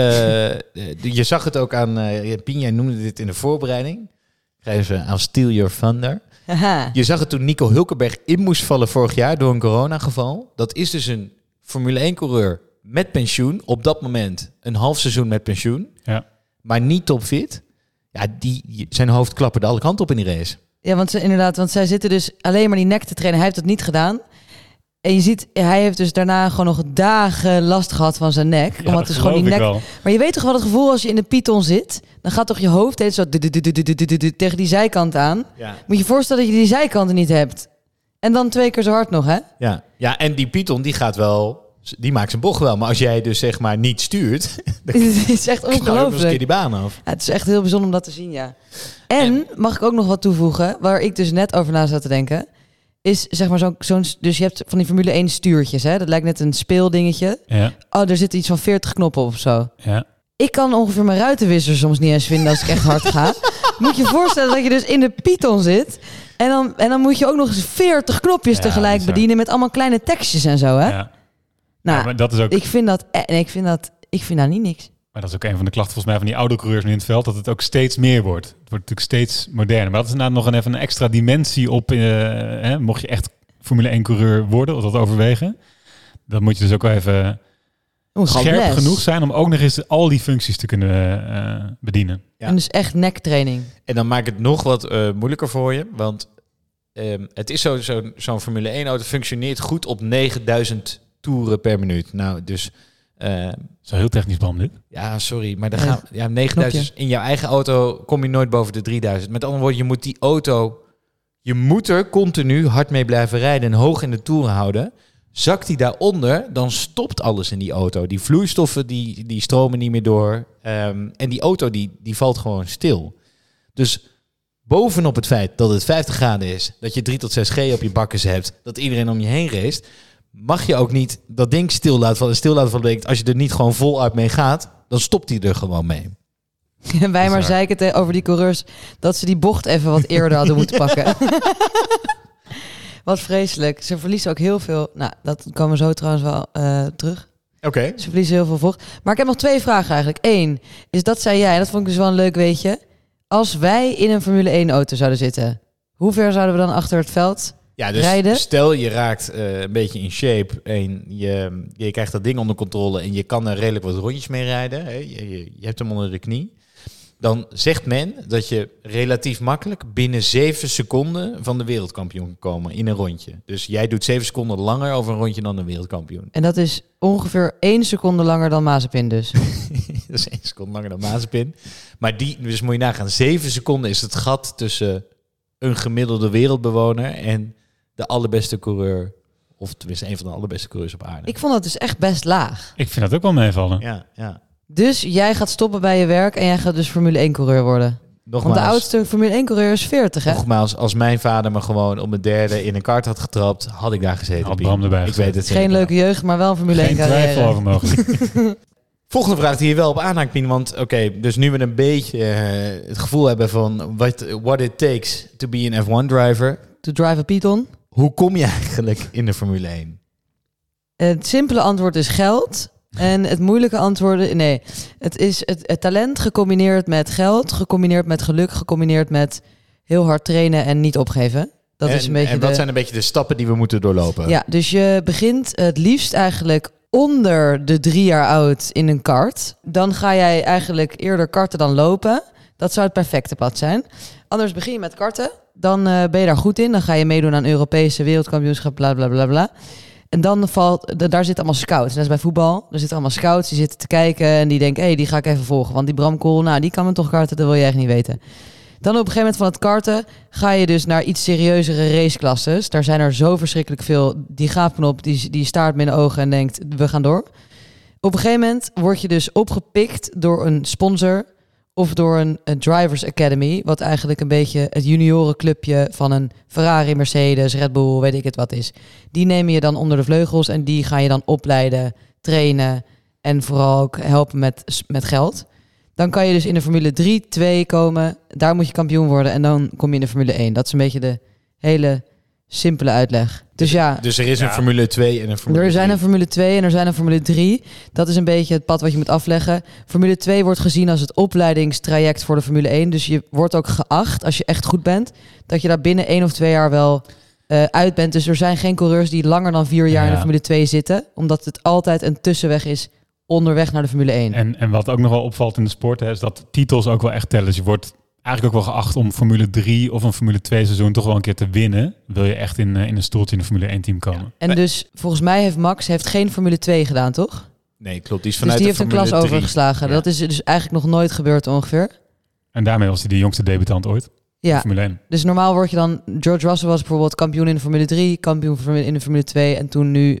je zag het ook aan... eh Pien, jij noemde dit in de voorbereiding. Schrijven ze aan Steal Your Thunder. Je zag het toen Nico Hulkenberg in moest vallen vorig jaar door een coronageval. Dat is dus een Formule 1-coureur met pensioen. Op dat moment een half seizoen met pensioen. Ja. Maar niet topfit. Ja, die, zijn hoofd klapperde alle kanten op in die race. Ja, want ze, inderdaad, want zij zitten dus alleen maar die nek te trainen. Hij heeft dat niet gedaan. En je ziet, hij heeft dus daarna gewoon nog dagen last gehad van zijn nek. Ja, omdat het is gewoon die nek. Maar je weet toch wel het gevoel als je in de Python zit, dan gaat toch je hoofd zo tegen die zijkant aan. Moet je voorstellen dat je die zijkanten niet hebt. En dan twee keer zo hard nog, hè? Ja, ja en die Python die gaat wel. Die maakt zijn bocht wel, maar als jij dus zeg maar niet stuurt, dan het is echt ongelooflijk. die baan af. Het is echt heel bijzonder om dat te zien, ja. En, en mag ik ook nog wat toevoegen, waar ik dus net over na zat te denken is zeg maar zo'n, zo'n dus je hebt van die Formule 1 stuurtjes, hè? Dat lijkt net een speeldingetje. Ja, Oh, er zitten iets van 40 knoppen op of zo. ja. Ik kan ongeveer mijn ruitenwisser soms niet eens vinden als ik echt hard ga. Moet je voorstellen dat je dus in de Python zit. En dan, en dan moet je ook nog eens 40 knopjes Ja, tegelijk bedienen met allemaal kleine tekstjes en zo, hè? Ja. Nou, Ja, maar, dat is ook, ik vind dat, nee, ik vind dat, ik vind dat niet niks. Maar dat is ook een van de klachten volgens mij van die oude coureurs nu in het veld. Dat het ook steeds meer wordt. Het wordt natuurlijk steeds moderner. Maar dat is inderdaad nog een, even een extra dimensie op. eh, hè, mocht je echt Formule 1 coureur worden of dat overwegen. Dan moet je dus ook wel even scherp les. genoeg zijn om ook nog eens al die functies te kunnen eh, bedienen. Ja. En dus echt nektraining. En dan maakt het nog wat eh, moeilijker voor je. Want ehm, het is zo, zo, zo'n Formule 1 auto functioneert goed op 9000 toeren per minuut. Nou, dus eh, Dat is wel heel technisch behandeld. ja, sorry, maar dan gaan ja, 9000 in jouw eigen auto kom je nooit boven de 3000. Met andere woorden, je moet die auto, je moet er continu hard mee blijven rijden en hoog in de toeren houden. Zakt die daaronder, dan stopt alles in die auto. Die vloeistoffen die, die stromen niet meer door. Ehm, en die auto die, die valt gewoon stil. Dus bovenop het feit dat het 50 graden is, dat je 3 tot 6 G op je bakkes hebt, dat iedereen om je heen race, mag je ook niet dat ding stil laten vallen. Stil laten vallen betekent, als je er niet gewoon voluit mee gaat, dan stopt hij er gewoon mee. En wij maar zeiken te- over die coureurs dat ze die bocht even wat eerder hadden moeten pakken. wat vreselijk. Ze verliezen ook heel veel. Nou, dat komen we zo trouwens wel eh, terug. Oké. Ze verliezen heel veel vocht. Maar ik heb nog twee vragen eigenlijk. Eén, is dat zei jij, dat vond ik dus wel een leuk weetje. Als wij in een Formule 1 auto zouden zitten, hoe ver zouden we dan achter het veld? Ja, dus Rijden? stel je raakt eh, een beetje in shape en je, je krijgt dat ding onder controle en je kan er redelijk wat rondjes mee rijden. Hè? Je, je, je hebt hem onder de knie. Dan zegt men dat je relatief makkelijk binnen 7 seconden van de wereldkampioen kan komen in een rondje. Dus jij doet 7 seconden langer over een rondje dan de wereldkampioen. En dat is ongeveer één seconde langer dan Mazepin dus. dat is 1 seconde langer dan Mazepin. Maar die, dus moet je nagaan, 7 seconden is het gat tussen een gemiddelde wereldbewoner en de allerbeste coureur. Of tenminste, een van de allerbeste coureurs op aarde. Ik vond dat dus echt best laag. Ik vind dat ook wel meevallen. Ja, ja. Dus jij gaat stoppen bij je werk en jij gaat dus Formule 1 coureur worden. Nogmaals, Want de oudste Formule 1 coureur is 40 hè? nogmaals, als mijn vader me gewoon op mijn derde in een kart had getrapt, had ik daar gezeten. Had. Bram erbij Ik weet het Geen zeker. leuke jeugd, maar wel een Formule 1 Geen twijfel carrière. over mogelijk. Volgende vraag die je wel op aanhaakt, Pien. Want oké, dus nu we een beetje eh, het gevoel hebben van what, what it takes to be an F1 driver. To drive a Python. Hoe kom je eigenlijk in de Formule 1? Het simpele antwoord is geld. En het moeilijke antwoord, nee, het is het, het talent gecombineerd met geld, gecombineerd met geluk, gecombineerd met heel hard trainen en niet opgeven. Dat en, is een beetje en wat de- zijn een beetje de stappen die we moeten doorlopen? Ja, dus je begint het liefst eigenlijk onder de drie jaar oud in een kart. Dan ga jij eigenlijk eerder karten dan lopen. Dat zou het perfecte pad zijn. Anders begin je met karten. Dan eh, ben je daar goed in. Dan ga je meedoen aan Europese wereldkampioenschap, bla bla bla bla. En dan valt, da- daar zitten allemaal scouts. Net als bij voetbal. Er zitten allemaal scouts die zitten te kijken en die denken, hé, hey, die ga ik even volgen. Want die Bram Kool, nou, die kan me toch karten, dat wil je echt niet weten. Dan op een gegeven moment van het karten ga je dus naar iets serieuzere raceklasses. Daar zijn er zo verschrikkelijk veel. Die gaafknop, die, die staart me in de ogen en denkt, we gaan door. Op een gegeven moment word je dus opgepikt door een sponsor of door een, Drivers Academy. Wat eigenlijk een beetje het juniorenclubje van een Ferrari, Mercedes, Red Bull, weet ik het wat is. Die nemen je dan onder de vleugels en die ga je dan opleiden, trainen en vooral ook helpen met, met geld. Dan kan je dus in de Formule 3, 2 komen. Daar moet je kampioen worden en dan kom je in de Formule 1. Dat is een beetje de hele simpele uitleg. Dus ja, Dus er is een Ja. Formule 2 en een Formule er zijn 3. een Formule 2 en er zijn een Formule 3. Dat is een beetje het pad wat je moet afleggen. Formule 2 wordt gezien als het opleidingstraject voor de Formule 1. Dus je wordt ook geacht, als je echt goed bent, dat je daar binnen één of twee jaar wel eh, uit bent. Dus er zijn geen coureurs die langer dan vier jaar in de. Formule 2 zitten. Omdat het altijd een tussenweg is onderweg naar de Formule 1. En, en wat ook nog wel opvalt in de sport, hè, is dat titels ook wel echt tellen. Dus je wordt eigenlijk ook wel geacht om Formule 3 of een Formule 2 seizoen toch wel een keer te winnen. Wil je echt in, eh, in een stoeltje in een Formule 1 team komen. En dus volgens mij heeft Max heeft geen Formule 2 gedaan, toch? Nee, klopt. Die is Dus vanuit die heeft de een klas 3. overgeslagen. Ja. Dat is dus eigenlijk nog nooit gebeurd ongeveer. En daarmee was hij de jongste debutant ooit. in Ja, Formule 1. dus normaal word je dan... George Russell was bijvoorbeeld kampioen in de Formule 3, kampioen in de Formule 2 en toen nu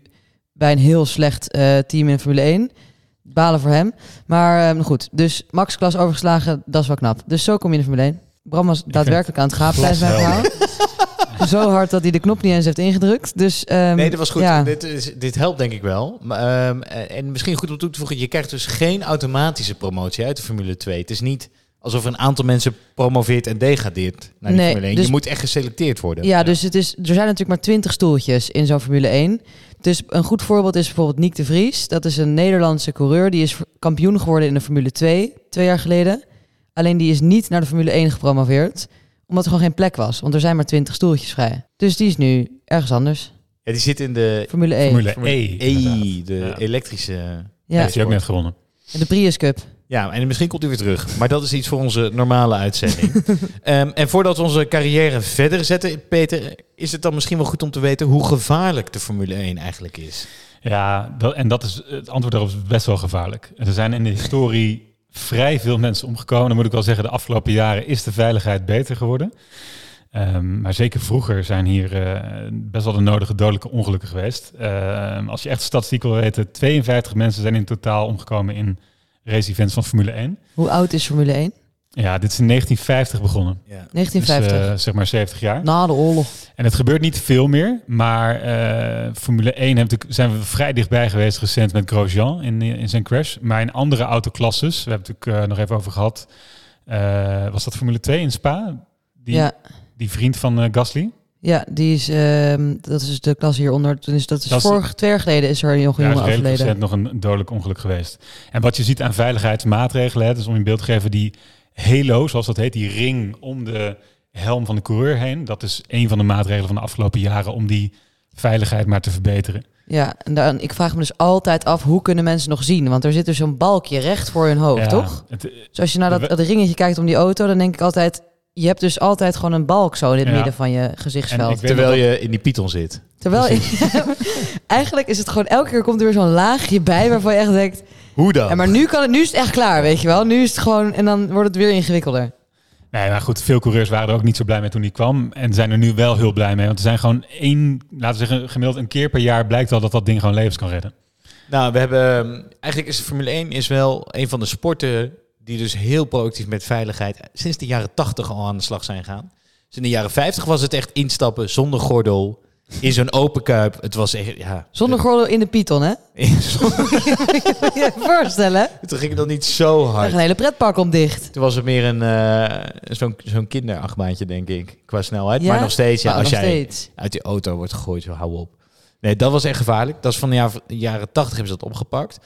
bij een heel slecht eh, team in Formule 1. Balen voor hem. Maar eh, goed, dus Max klas overgeslagen, dat is wel knap. Dus zo kom je in de Formule 1. Bram was daadwerkelijk aan het gaaplijst bij verhaal. Zo hard dat hij de knop niet eens heeft ingedrukt. Dus, ehm, Nee, dat was goed. Ja. Dit, is, dit helpt denk ik wel. Maar, ehm, en misschien goed om toe te voegen, je krijgt dus geen automatische promotie uit de Formule 2. Het is niet alsof een aantal mensen promoveert en degradeert naar die Nee, Formule 1. dus- je moet echt geselecteerd worden. Ja, dus het is, er zijn natuurlijk maar 20 stoeltjes in zo'n Formule 1. Dus een goed voorbeeld is bijvoorbeeld Nick de Vries. Dat is een Nederlandse coureur. Die is kampioen geworden in de Formule 2 twee jaar geleden. Alleen die is niet naar de Formule 1 gepromoveerd. Omdat er gewoon geen plek was. Want er zijn maar 20 stoeltjes vrij. Dus die is nu ergens anders. Ja, die zit in de Formule 1. Formule Formule E. E, de Ja. elektrische... Ja. Heeft hij ook net gewonnen. de Prius Cup. Ja, en misschien komt u weer terug. Maar dat is iets voor onze normale uitzending. Ehm, en voordat we onze carrière verder zetten, Peter, is het dan misschien wel goed om te weten hoe gevaarlijk de Formule 1 eigenlijk is. Ja, dat, en dat is het antwoord daarop is best wel gevaarlijk. Er zijn in de historie vrij veel mensen omgekomen. Dan moet ik wel zeggen, de afgelopen jaren is de veiligheid beter geworden. Ehm, maar zeker vroeger zijn hier eh, best wel de nodige dodelijke ongelukken geweest. Ehm, als je echt statistiek wil weten, 52 mensen zijn in totaal omgekomen in race-events van Formule 1. Hoe oud is Formule 1? Ja, dit is in 1950 begonnen. Ja. Dus 1950. eh, zeg maar 70 jaar. Na de oorlog. En het gebeurt niet veel meer, maar eh, Formule 1 heeft, natuurlijk- zijn we vrij dichtbij geweest recent met Grosjean in, in zijn crash. Maar in andere autoklasses, we hebben het natuurlijk eh, nog even over gehad, eh, was dat Formule 2 in Spa? Die, Ja, die vriend van eh, Gasly? Ja, die is, ehm, dat is de klas hieronder. Dus dat is Dat is- vorig, twee jaar geleden is er een Ja, is jongen redelijk overleden. recent nog een dodelijk ongeluk geweest. En wat je ziet aan veiligheidsmaatregelen, hè, dus om in beeld te geven, die halo, zoals dat heet, die ring om de helm van de coureur heen, dat is een van de maatregelen van de afgelopen jaren om die veiligheid maar te verbeteren. Ja, en dan, ik vraag me dus altijd af, hoe kunnen mensen nog zien? Want er zit dus zo'n balkje recht voor hun hoofd, Ja, toch? het- Dus als je naar dat ringetje kijkt om die auto, dan denk ik altijd... Je hebt dus altijd gewoon een balk zo in het Ja. midden van je gezichtsveld. Terwijl je in die Python zit. Terwijl eigenlijk is het gewoon elke keer komt er weer zo'n laagje bij waarvan je echt denkt... Hoe dan? Ja, maar nu, kan het, nu is het echt klaar, weet je wel. Nu is het gewoon... En dan wordt het weer ingewikkelder. Nee, maar goed, veel coureurs waren er ook niet zo blij mee toen die kwam. En zijn er nu wel heel blij mee. Want er zijn gewoon één, laten we zeggen, gemiddeld een keer per jaar blijkt wel dat dat ding gewoon levens kan redden. Nou, we hebben... Eigenlijk is de Formule 1 is wel een van de sporten die dus heel proactief met veiligheid sinds de jaren 80 al aan de slag zijn gaan. Dus in de jaren 50 was het echt instappen zonder gordel in zo'n open kuip. Het was echt, ja... Zonder gordel in de Python, hè? Moet je je voorstellen? Toen ging het dan niet zo hard. een hele pretpark om dicht. Toen was het meer een eh, zo'n zo'n kinderachtbaantje, denk ik, qua snelheid. Ja? Maar nog steeds, ja, Maar als nog jij steeds. uit die auto wordt gegooid, zo hou op. Nee, dat was echt gevaarlijk. Dat is van de jaar- jaren 80 hebben ze dat opgepakt.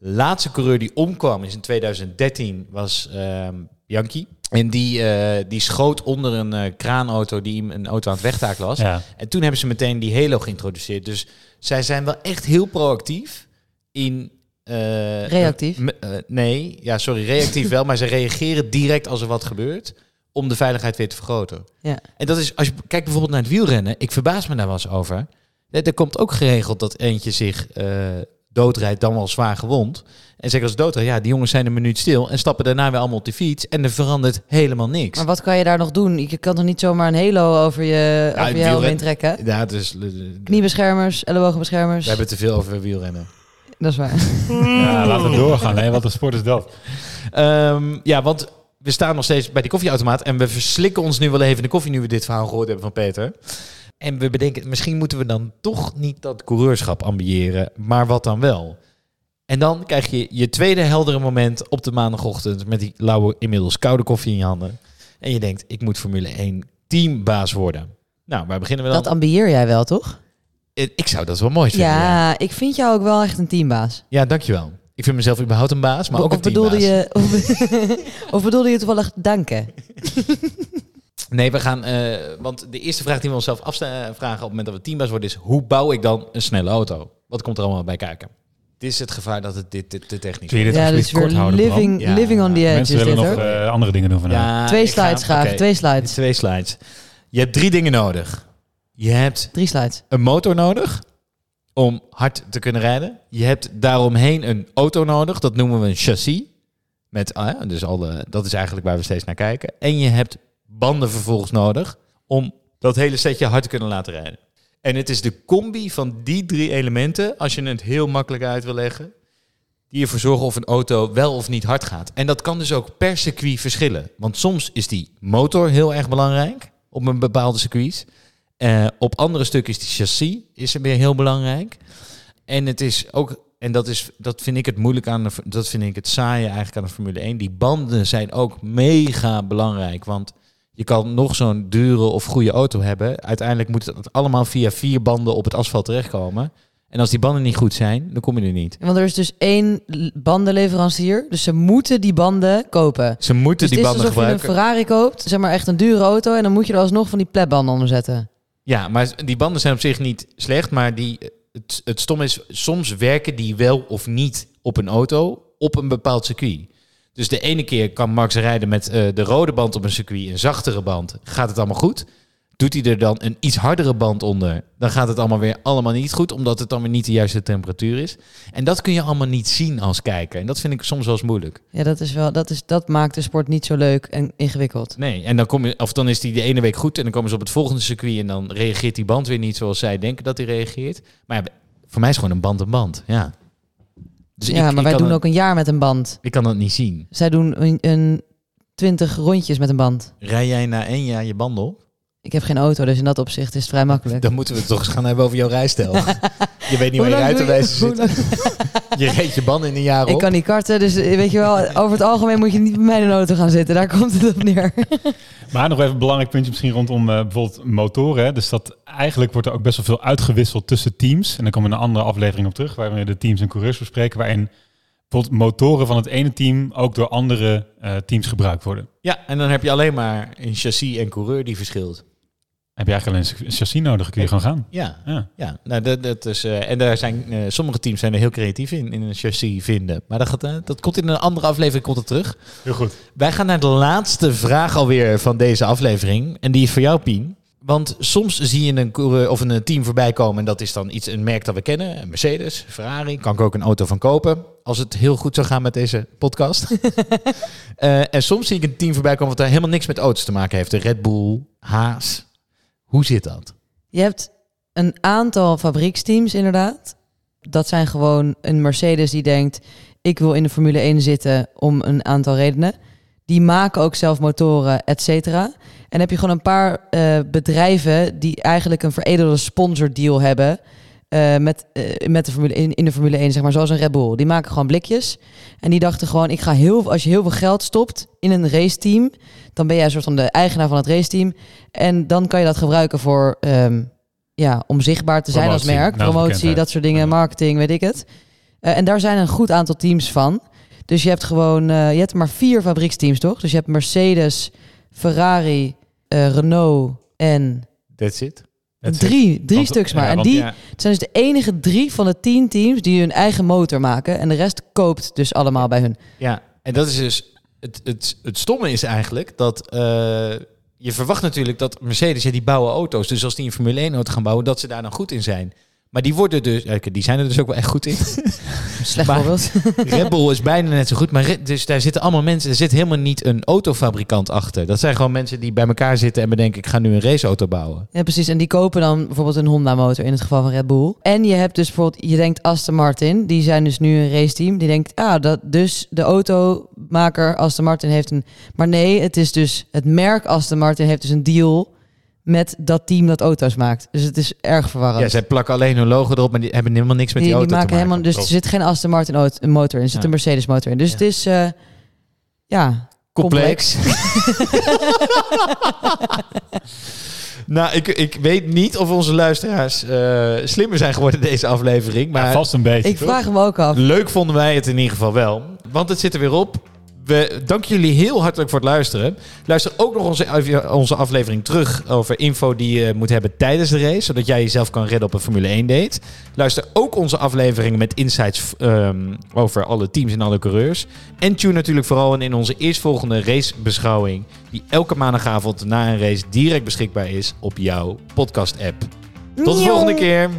Laatste coureur die omkwam is in 2013 was ehm Bianchi. En die, eh, die schoot onder een eh, kraanauto die hem een auto aan het wegtakelen was. Ja. En toen hebben ze meteen die Halo geïntroduceerd. Dus zij zijn wel echt heel proactief in... eh, Reactief? eh, nee, ja, sorry, reactief wel. Maar ze reageren direct als er wat gebeurt om de veiligheid weer te vergroten. Ja. En dat is, als je kijkt bijvoorbeeld naar het wielrennen, ik verbaas me daar wel eens over. Er er komt ook geregeld dat eentje zich eh, doodrijdt, dan wel zwaar gewond. En zeker als het doodrijdt, ja, die jongens zijn een minuut stil en stappen daarna weer allemaal op de fiets. En er verandert helemaal niks. Maar wat kan je daar nog doen? Je kan toch niet zomaar een halo over je, Ja, over je helm heen trekken? Ja, dus we Kniebeschermers, ellebogenbeschermers. hebben te veel over wielrennen. Dat is waar. ja, laten we doorgaan. Hè? Wat een sport is dat? Ehm, ja, want we staan nog steeds bij die koffieautomaat en we verslikken ons nu wel even in de koffie nu we dit verhaal gehoord hebben van Peter. En we bedenken, misschien moeten we dan toch niet dat coureurschap ambiëren, maar wat dan wel? En dan krijg je je tweede heldere moment op de maandagochtend met die lauwe, inmiddels koude koffie in je handen. En je denkt, ik moet Formule 1 teambaas worden. Nou, waar beginnen we dan? Dat ambieer jij wel, toch? Eh, ik zou dat wel mooi vinden. Ja, Ja, ik vind jou ook wel echt een teambaas. ja dankjewel. Ik vind mezelf überhaupt een baas, maar ook of een bedoelde teambaas. je, of, of bedoelde je toevallig danken? Nee, we gaan. eh, want de eerste vraag die we onszelf afvragen op het moment dat we teambaas worden is: hoe bouw ik dan een snelle auto? Wat komt er allemaal bij kijken? Het is het gevaar dat het dit, dit te technisch Kun je wordt. dit Ja, dit is weer kort houden, living, Ja, living on the edge. Mensen is willen dit, nog eh, andere dingen doen vandaag. Ja, Twee ga- slides graag, twee slides. Twee slides. Je hebt drie dingen nodig. Je hebt Drie slides. een motor nodig om hard te kunnen rijden. Je hebt daaromheen een auto nodig. Dat noemen we een chassis. Met, ah ja, dus alle, dat is eigenlijk waar we steeds naar kijken. En je hebt banden vervolgens nodig om dat hele setje hard te kunnen laten rijden. En het is de combi van die drie elementen, als je het heel makkelijk uit wil leggen, die ervoor zorgen of een auto wel of niet hard gaat. En dat kan dus ook per circuit verschillen. Want soms is die motor heel erg belangrijk op een bepaalde circuit. Eh, op andere stukken is die chassis is er weer heel belangrijk. En het is ook en dat, is, dat vind ik het moeilijk aan de, dat vind ik het saaie eigenlijk aan de Formule 1. Die banden zijn ook mega belangrijk. Want je kan nog zo'n dure of goede auto hebben. Uiteindelijk moet het allemaal via vier banden op het asfalt terechtkomen. En als die banden niet goed zijn, dan kom je er niet. Want er is dus één bandenleverancier. Dus ze moeten die banden kopen. Ze moeten Dus die het is banden alsof je een gebruiken. Ferrari koopt, zeg maar echt een dure auto. En dan moet je er alsnog van die pletbanden onder zetten. Ja, maar die banden zijn op zich niet slecht. Maar die, het, het stom is, soms werken die wel of niet op een auto op een bepaald circuit. Dus de ene keer kan Max rijden met eh, de rode band op een circuit, een zachtere band. Gaat het allemaal goed? Doet hij er dan een iets hardere band onder, dan gaat het allemaal weer allemaal niet goed, omdat het dan weer niet de juiste temperatuur is. En dat kun je allemaal niet zien als kijker. En dat vind ik soms wel eens moeilijk. Ja, dat, is wel, dat, is, dat maakt de sport niet zo leuk en ingewikkeld. Nee, en dan, kom je, of dan is die de ene week goed en dan komen ze op het volgende circuit en dan reageert die band weer niet zoals zij denken dat hij reageert. Maar ja, voor mij is gewoon een band een band, ja. Dus ja, ik, maar wij doen ook een jaar met een band. Ik kan dat niet zien. Zij doen een, een 20 rondjes met een band. Rij jij na één jaar je banden op? Ik heb geen auto, dus in dat opzicht is het vrij makkelijk. Dan moeten we het toch eens gaan hebben over jouw rijstijl. je weet niet waar je Hoe zit. Je reed je banden in een jaar op. Ik kan niet karten, dus weet je wel, over het algemeen moet je niet bij mij in de auto gaan zitten. Daar komt het op neer. Maar nog even een belangrijk puntje misschien rondom eh, bijvoorbeeld motoren. Hè. Dus dat eigenlijk wordt er ook best wel veel uitgewisseld tussen teams. En dan komen we in een andere aflevering op terug, waarin we de teams en coureurs bespreken. Waarin bijvoorbeeld motoren van het ene team ook door andere eh, teams gebruikt worden. Ja, en dan heb je alleen maar een chassis en coureur die verschilt. Heb je eigenlijk alleen een chassis nodig, dan kun je gewoon gaan. Ja, Ja. ja. Nou, dat, dat is, eh, en daar zijn, eh, sommige teams zijn er heel creatief in, in een chassis vinden. Maar dat, gaat, eh, dat komt in een andere aflevering komt het terug. Heel goed. Wij gaan naar de laatste vraag alweer van deze aflevering. En die is voor jou, Pien. Want soms zie je een, coureur of een team voorbij komen. En dat is dan iets, een merk dat we kennen. Een Mercedes, Ferrari. Kan ik ook een auto van kopen. Als het heel goed zou gaan met deze podcast. Eh, en soms zie ik een team voorbij komen wat daar helemaal niks met auto's te maken heeft. De Red Bull, Haas. Hoe zit dat? Je hebt een aantal fabrieksteams inderdaad. Dat zijn gewoon een Mercedes die denkt... ik wil in de Formule 1 zitten om een aantal redenen. Die maken ook zelf motoren, et cetera. En heb je gewoon een paar eh, bedrijven... die eigenlijk een veredelde sponsordeal hebben... eh, met, eh, met de Formule 1, in de Formule 1, zeg maar, zoals een Red Bull. Die maken gewoon blikjes. En die dachten gewoon, ik ga heel, als je heel veel geld stopt in een raceteam... dan ben jij een soort van de eigenaar van het raceteam... En dan kan je dat gebruiken voor, ehm, ja, om zichtbaar te zijn als merk. Promotie, dat soort dingen, marketing, weet ik het. Eh, en daar zijn een goed aantal teams van. Dus je hebt gewoon, je hebt maar vier fabrieksteams, toch? Dus je hebt Mercedes, Ferrari, Renault en That's it. That's it. drie, drie Want- stuks maar. ja, en die Ja. zijn dus de enige drie van de tien teams die hun eigen motor maken. En de rest koopt dus allemaal bij hun. Ja, en dat is dus. Het, het, het stomme is eigenlijk dat. eh, je verwacht natuurlijk dat Mercedes, ja, die bouwen auto's. Dus als die een Formule 1 auto gaan bouwen, dat ze daar dan goed in zijn. Maar die worden dus. die zijn er dus ook wel echt goed in. Slecht voorbeeld. Red Bull is bijna net zo goed. Maar dus daar zitten allemaal mensen. Er zit helemaal niet een autofabrikant achter. Dat zijn gewoon mensen die bij elkaar zitten en bedenken: ik ga nu een raceauto bouwen. Ja, precies. En die kopen dan bijvoorbeeld een Honda-motor in het geval van Red Bull. En je hebt dus bijvoorbeeld, je denkt Aston Martin, die zijn dus nu een raceteam. Die denkt, ah, dat dus de automaker Aston Martin heeft een. Maar nee, het is dus het merk Aston Martin heeft dus een deal met dat team dat auto's maakt. Dus het is erg verwarrend. Ja, zij plakken alleen hun logo erop, maar die hebben helemaal niks met die, die, die auto maken te maken. helemaal, dus er zit geen Aston Martin auto, motor in, er zit Ja. een Mercedes motor in. Dus Ja. het is, eh, ja, complex. nou, ik, ik weet niet of onze luisteraars eh, slimmer zijn geworden deze aflevering. Maar Ja, vast een beetje. ik toch? vraag me ook af. leuk vonden wij het in ieder geval wel. Want het zit er weer op. We danken jullie heel hartelijk voor het luisteren. Luister ook nog onze, onze aflevering terug over info die je moet hebben tijdens de race. Zodat jij jezelf kan redden op een Formule 1 date. Luister ook onze afleveringen met insights ehm, over alle teams en alle coureurs. En tune natuurlijk vooral in onze eerstvolgende racebeschouwing. Die elke maandagavond na een race direct beschikbaar is op jouw podcast app. Tot de volgende keer.